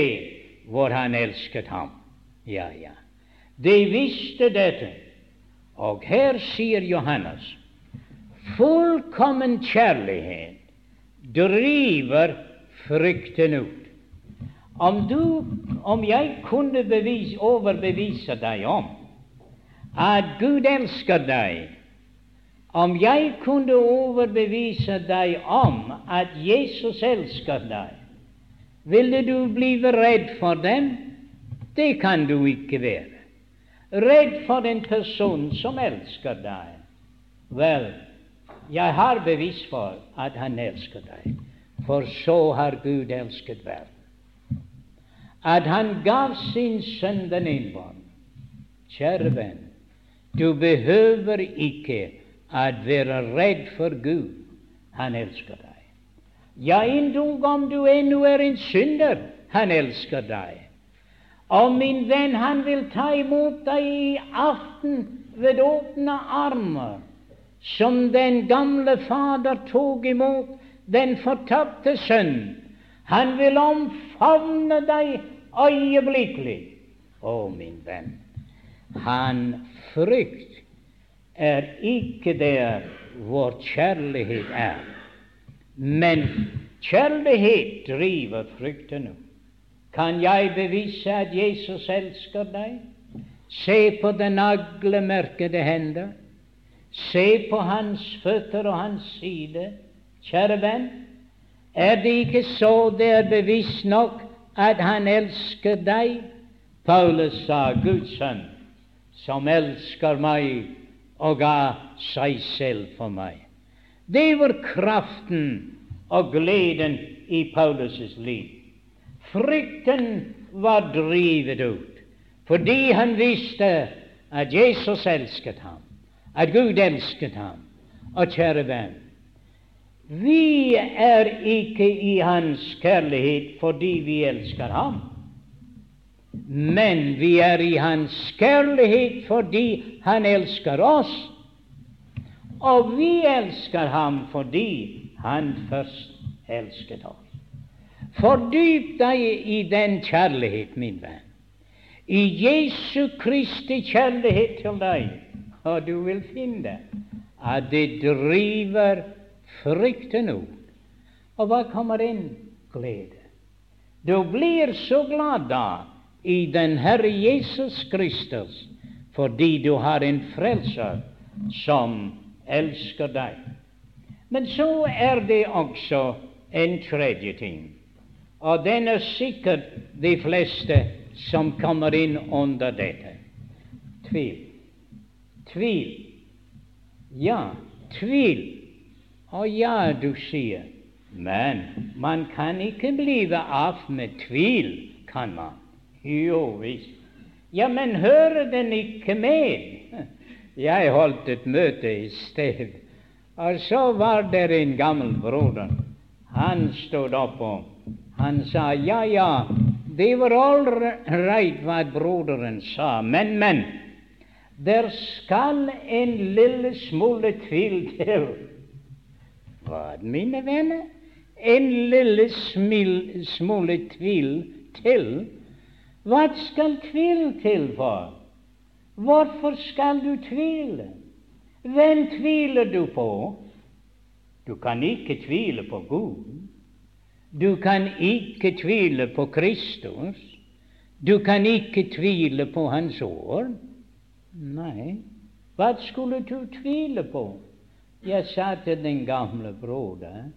hvor han elsket ham. Ja, ja. De visste dette. Og her sier Johannes fullkommen kjærlighet driver frykten ut. Om, du, om jeg kunne bevise, overbevise deg om at Gud elsker deg, om jeg kunne overbevise deg om at Jesus elsker deg, ville du bli redd for dem? Det kan du ikke være. Redd for en person som elsker deg. Vel, jeg har bevis for at han elsker deg, for så har Gud elsket verden. At han gav sin sønn den innbånd. Kjære venn, du behøver ikke å være redd for Gud. Han elsker deg. Ja, endog om du ennå er en synder, han elsker deg. Og min venn, han vil ta imot deg i aften ved åpne armer, som den gamle fader tok imot den fortapte sønn. Han vil omfavne deg øyeblikkelig. Å, min venn, han frykt er ikke der hvor kjærlighet er. Men kjærlighet driver frykten. Kan jeg bevise at Jesus elsker deg? Se på den naglemerkede hender. Se på hans føtter og hans side. Kjære venn, er det ikke så det er bevisst nok at han elsker deg? Paulus sa Guds sønn som elsker meg og ga seg selv for meg. Det var kraften og gleden i Paulus' liv. Frykten var drevet ut fordi han visste at Jesus elsket ham, at Gud elsket ham. Og kjære venn, vi er ikke i hans kjærlighet fordi vi elsker ham. Men vi er i Hans kjærlighet fordi Han elsker oss. Og vi elsker Ham fordi Han først elsket oss. Fordyp deg i den kjærlighet, min venn. I Jesu Kristi kjærlighet til deg, og du vil finne at det driver frykten ut. Og hva kommer inn? Glede. Du blir så glad da i den Herre Jesus Kristus, fordi du har en frelser som elsker deg. Men så er det også en tredje ting, og den er sikkert de fleste som kommer inn under dette. Tvil. Tvil. Ja, tvil. Og ja, du sier, men man kan ikke bli av med tvil, kan man? Jo visst. Ja, men hører den ikke med? Jeg holdt et møte i sted, og så var der en gammel broder. Han stod opp og han sa ja, ja, det var all right hva broderen sa, men, men, der skal en lille smule tvil til. Hva, mine venner? En lille smil, smule tvil til? Hva skal tvil til for? Hvorfor skal du tvile? Hvem tviler du på? Du kan ikke tvile på Gud. Du kan ikke tvile på Kristus. Du kan ikke tvile på Hans ord. Nei, hva skulle du tvile på? Jeg sa til den gamle broder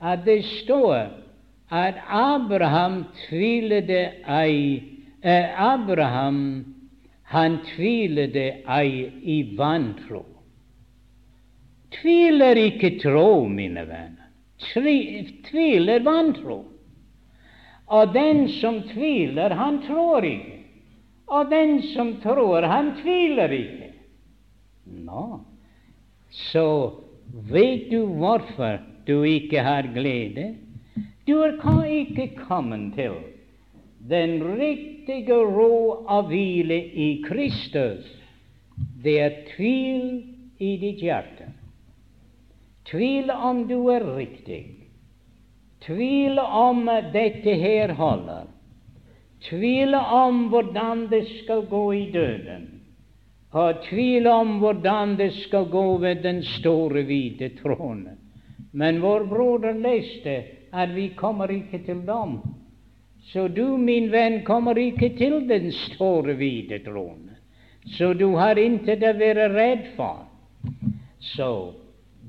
at det står at Abraham tvilte ei Abraham han tvilte ei i vantro. Tviler ikke tro, mine venner. Tviler vantro. Og den som tviler, han tror ikke. Og den som tror, han tviler ikke. Nå, så vet du hvorfor du ikke har glede? Du er ikke kommet til den riktige ro av hvile i Kristus. Det er tvil i ditt hjerte. Tvil om du er riktig. Tvil om dette her holder. Tvil om hvordan det skal gå i døden. Og tvil om hvordan det skal gå ved den store, hvite tronen. Men vår broder leste at vi kommer ikke til dem. Så du, min venn, kommer ikke til den store, hvite tronen. Så du har intet å være redd for. Så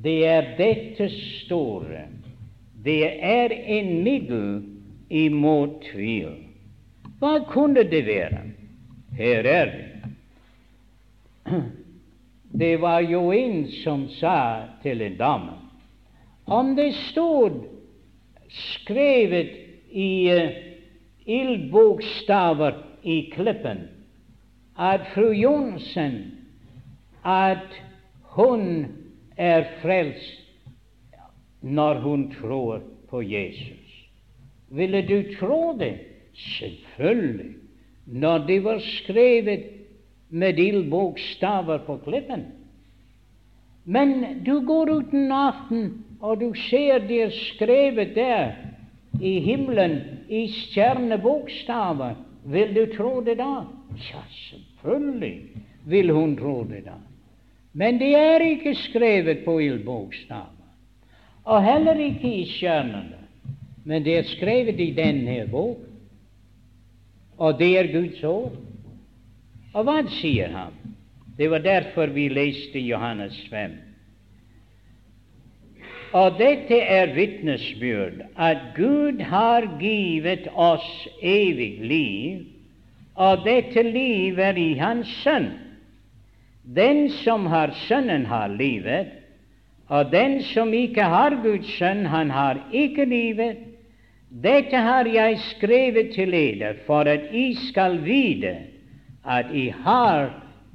det er dette store det er en middel imot tvil. Hva kunne det være? Her er det. Det var jo en som sa til en dame om det stod skrevet i uh, ildbokstaver i klippen at fru Johnsen at hun er frelst når hun tror på Jesus. Ville du tro det? Selvfølgelig. Når det var skrevet med ildbokstaver på klippen. Men du går ut en aften, og du ser det er skrevet der i himmelen i stjernebokstaver. Vil du tro det da? Ja, selvfølgelig vil hun tro det da. Men det er ikke skrevet på ildbokstaver og heller ikke i stjernene. Men det er skrevet i denne bok, og det er Guds ord. Og hva sier han? Det var derfor vi leste Johannes 5. Og dette er vitnesbyrd at Gud har givet oss evig liv, og dette liv er i Hans Sønn. Den som har Sønnen, har livet, og den som ikke har Guds sønn, han har ikke livet. Dette har jeg skrevet til dere for at I skal vite at I har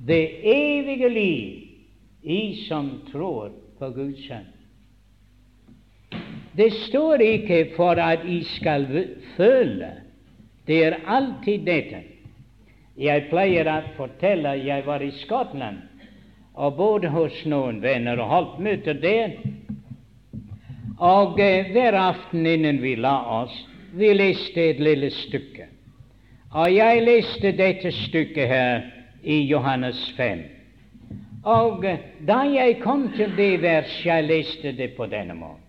det evige liv, I som tror på Guds sønn. Det står ikke for at I skal føle. Det er alltid dette. Jeg pleier å fortelle jeg var i Skottland og bodde hos noen venner og holdt møter der. Og eh, hver aften innen vi la oss, vi leste et lille stykke. Og jeg leste dette stykket her i Johannes 5. Og eh, da jeg kom til det vers, jeg leste det på denne måten.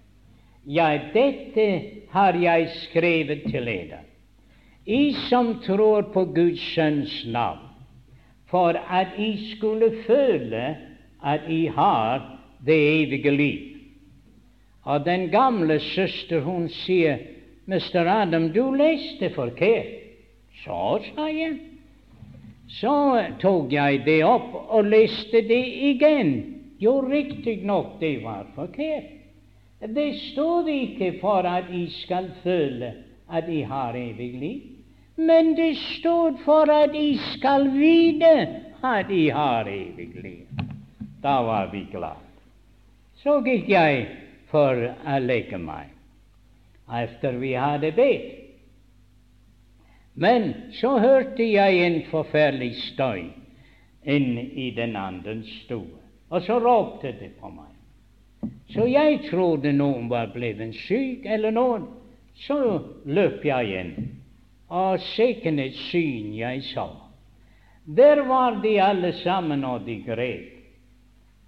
Ja, dette har jeg skrevet til dere, I som tror på Guds Sønns navn for at I skulle føle at I har det evige liv. Og den gamle søster hun sier, 'Mr. Adam, du leste forkert.' Så, sa jeg. Så tok jeg det opp og leste det igjen. Jo, riktignok, det var forkert. Det stod ikke for at de skal føle at de har evig liv. Men det stod for at de skal vite at de har evig liv. Da var vi glad. Så gikk jeg for å leke meg etter vi hadde bedt. Men så hørte jeg en forferdelig støy inn i den andre stue, og så ropte det på meg. Så jeg trodde noen var blitt syk eller noen. Så løp jeg inn og sikken et syn jeg så. Der var de alle sammen, og de grep.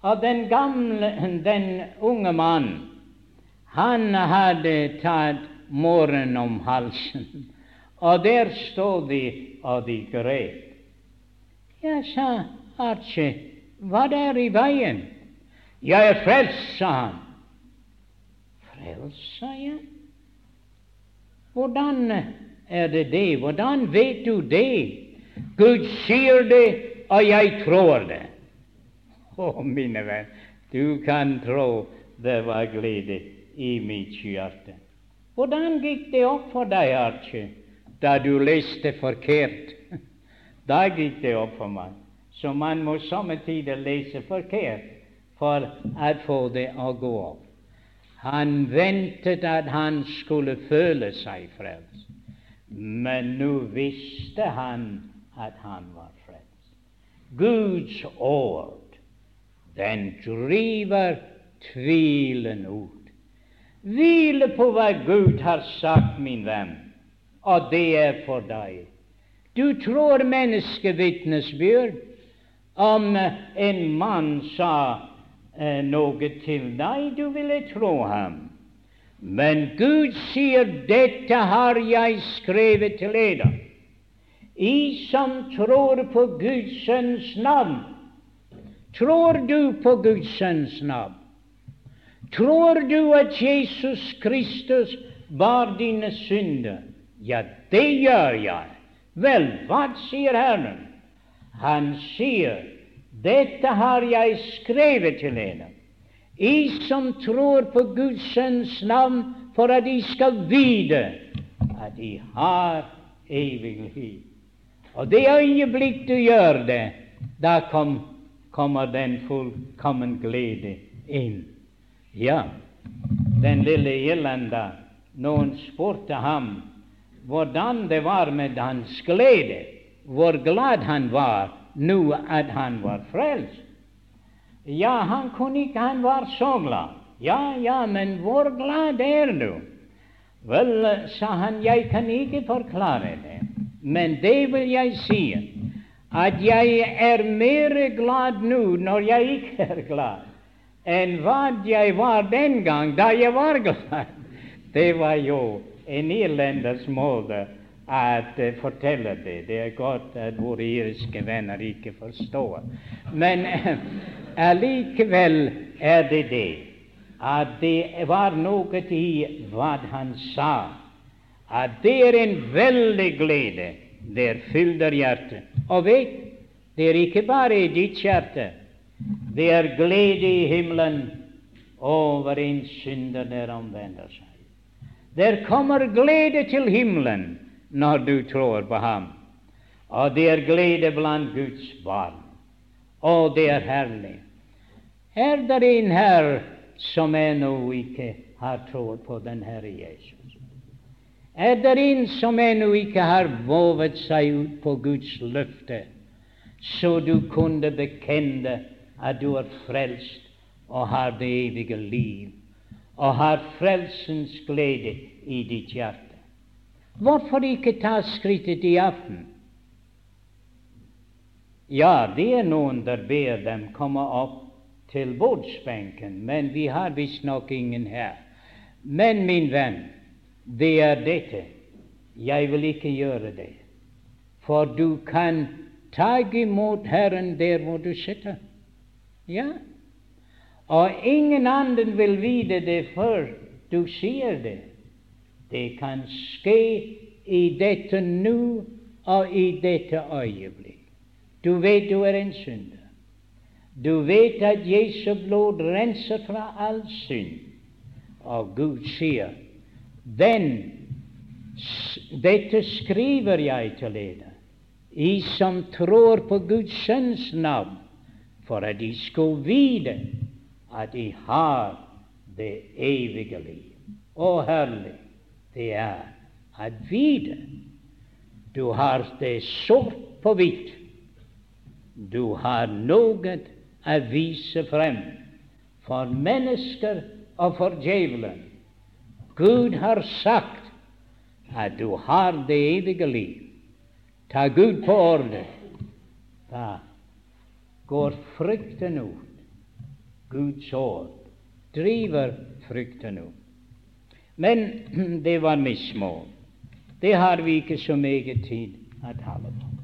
Og den gamle, den unge mannen, han hadde tatt moren om halsen Og der stod de, og de grep. Jeg sa, Archie, hva er i veien? Jeg er frelst, sa han. Frelst, sa jeg. Hvordan er det det? Hvordan vet du det? Gud sier det, og jeg tror det. Å, oh, mine venn, du kan tro det var glede i mitt hjerte. Hvordan gikk det opp for deg, Archie, da du leste forkert? Da gikk det opp for meg. Så man må somme tider lese forkert for å få det å gå opp. Han ventet at han skulle føle seg frelst, men nå visste han at han var frelst. Guds ord, den driver tvilen ut. Hvile på hva Gud har sagt, min venn, og det er for deg. Du tror menneskevitnesbyrd om en mann sa noe til deg, du ville tro ham. Men Gud sier, 'Dette har jeg skrevet til dere'. I som tror på Guds sønns navn. Tror du på Guds sønns navn? Tror du at Jesus Kristus bar dine synder? Ja, det gjør jeg. Vel, hva sier Herren? Han sier, dette har jeg skrevet til henne, I som tror på Guds sønns navn, for at de skal vite at de har evig liv. Og det øyeblikk du gjør det, da kom, kommer den fullkommen glede inn. Ja, den lille irlender, noen spurte ham hvordan det var med hans glede, hvor glad han var nå at han var frelst. Ja, han kunne ikke, han var så glad. Ja, ja, men hvor glad er du? Vel, sa han, jeg kan ikke forklare det, men det vil jeg si, at jeg er mer glad nå når jeg ikke er glad enn hva jeg var den gang da jeg var glad. Det var jo en irlenders måte å uh, fortelle det. Det er godt at våre irske venner ikke forstår. Men allikevel uh, er det det at det var noe i hva han sa, at det er en veldig glede. Det fyller hjertet. Og vet, det er ikke bare i ditt hjerte. Det er glede i himmelen over en synder der omvender seg. Der kommer glede til himmelen når du tror på ham. Og det er glede blant Guds barn. Og det er herlig. Er det en her som ennå ikke har trodd på den Herre Jesus? Er det en som ennå ikke har vovet seg ut på Guds løfte, så du kunne bekjenne at du er frelst og har det evige liv, og har frelsens glede i ditt hjerte. Hvorfor ikke ta skrittet i aften? Ja, det er noen der ber dem komme opp til bordsbenken, men vi har visstnok ingen her. Men, min venn, det er dette. Jeg vil ikke gjøre det. For du kan ta imot Herren der hvor du sitter. Ja. Og ingen andre vil vite det før du sier det. Det kan skje i dette nå og i dette øyeblikk. Du vet du er en synder. Du vet at Jesu blod renser fra all synd. Og Gud sier, den, dette skriver jeg til dere, I som tror på Guds Sønns navn, for at de skulle vite at de har det evige liv. Å, herlig det er at vite du har det sort på hvitt. Du har noe å vise frem for mennesker og for djevelen. Gud har sagt at du har det evige liv. Ta Gud på ordet. Da går frykten ut. Guds ord driver frykten ut. Men det var mismål. Det har vi ikke så meget tid å tale om.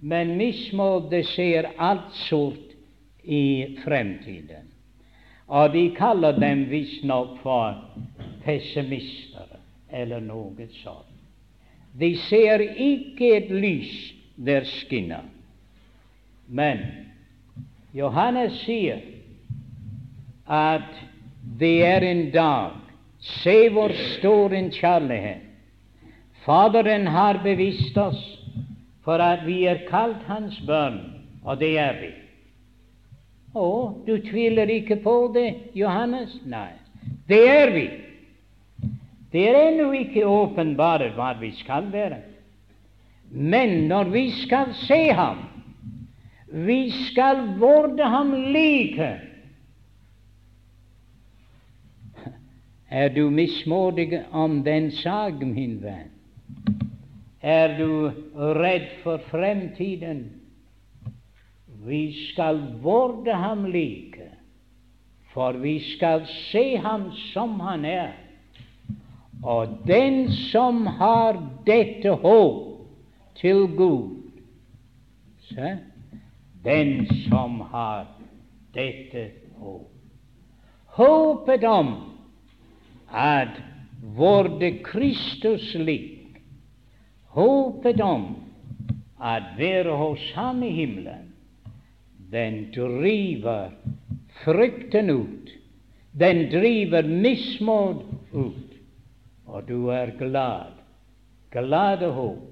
Men mismod det ser alt sort i fremtiden. Og de kaller dem visstnok for pessimister eller noe sånt. De ser ikke et lys der skinner. Men Johannes sier at det er en dag Se hvor stor en kjærlighet Faderen har bevist oss for at vi er kalt Hans barn, og det er vi. Å, du tviler ikke på det, Johannes? Nei, det er vi. Det er ennå ikke åpenbart hva vi skal være. Men når vi skal se ham, vi skal vorde ham like Er du mismodig om den sak, min venn? Er du redd for fremtiden? Vi skal vorde ham like, for vi skal se ham som han er. Og den som har dette håp til Gud se, Den som har dette håp Håpet om at vorde Kristus lik, håpet om at være hos Ham i himmelen, den driver frykten ut, den driver mismod ut, og du er glad, glad og håp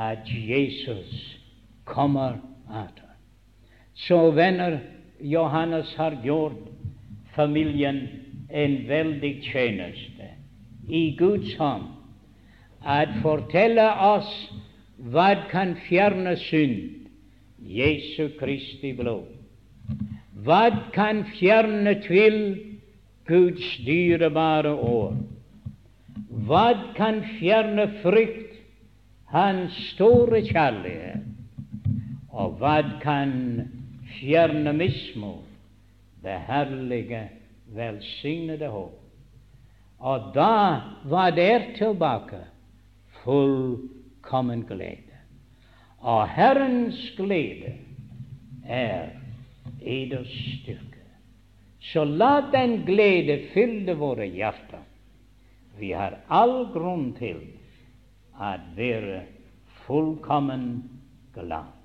at Jesus kommer atter. Så venner, Johannes har gjort familien en veldig tjeneste i Guds hånd at fortelle oss hva kan fjerne synd. Jesu Kristi blod. Hva kan fjerne tvil? Guds dyrebare år. Hva kan fjerne frykt? Hans store kjærlighet. Og hva kan fjerne mismot? Det herlige velsignede håp. Og da var der tilbake fullkommen glede. Og Herrens glede er eders styrke. Så la den glede fylle våre hjerter. Vi har all grunn til å være fullkommen glad.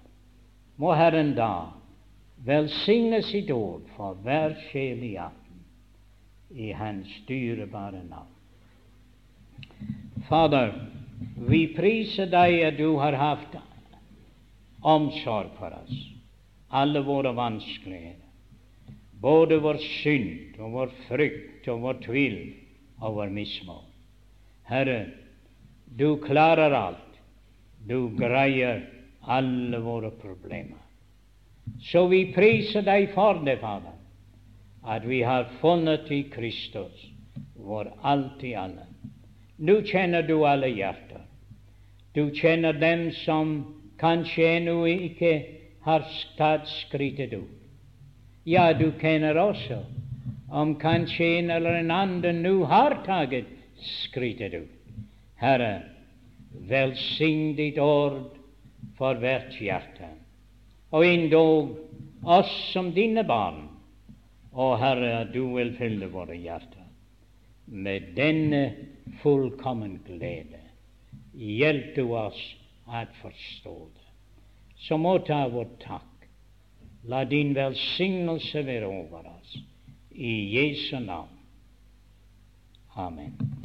Må Herren da velsigne sitt ord for hver sjel i aften i Hans dyrebare navn. Fader, vi priser deg at du har hatt omsorg for oss, alle våre vanskeligheter, både vår synd og vår frykt og vår tvil og vår mismål. Herre, du klarer alt. Du greier alle våre problemer. Så vi priser deg for det, Fader at vi har funnet i Kristus, vår alt i alle. Nå kjenner du alle hjerter. Du kjenner dem som kanskje ennå ikke har tatt skrittet ut. Ja, du kjenner også om kanskje en eller en annen nå har tatt skrittet ut. Herre, velsign ditt ord for hvert hjerte, og endog oss som dine barn å Herre, at du vil fylle våre hjerter med denne fullkommen glede. Hjelp du oss at forstå det. Så motta ta vår takk. La din velsignelse være over oss. I Jesu navn. Amen.